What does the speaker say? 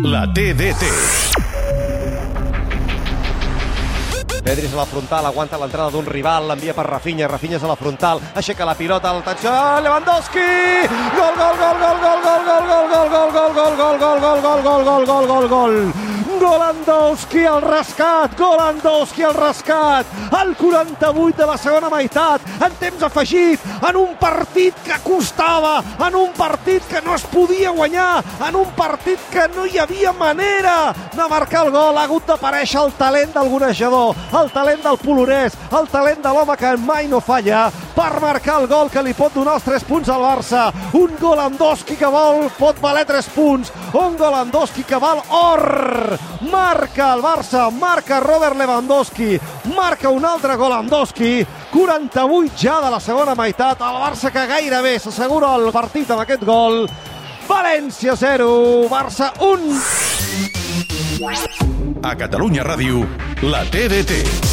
La TDT. Pedri és a la frontal, aguanta l'entrada d'un rival, l'envia per Rafinha, Rafinha és a la frontal, aixeca la pilota, l'atenció, Lewandowski! Gol, gol, gol, gol, gol, gol, gol, gol, gol, gol, gol, gol, gol, gol, gol, gol, gol, gol, gol, gol. Golandowski al rescat, Golandowski al rescat, al 48 de la segona meitat, en temps afegit, en un partit que costava, en un partit que no es podia guanyar, en un partit que no hi havia manera de marcar el gol, ha hagut d'aparèixer el talent del gonejador, el talent del polonès, el talent de l'home que mai no falla per marcar el gol que li pot donar els 3 punts al Barça. Un Golandowski que vol pot valer 3 punts, un Golandowski que val or. Marca el Barça, marca Robert Lewandowski, marca un altre Golandowski, 48 ja de la segona meitat, el Barça que gairebé s'assegura el partit amb aquest gol. València 0, Barça 1. A Catalunya Ràdio, la TDT.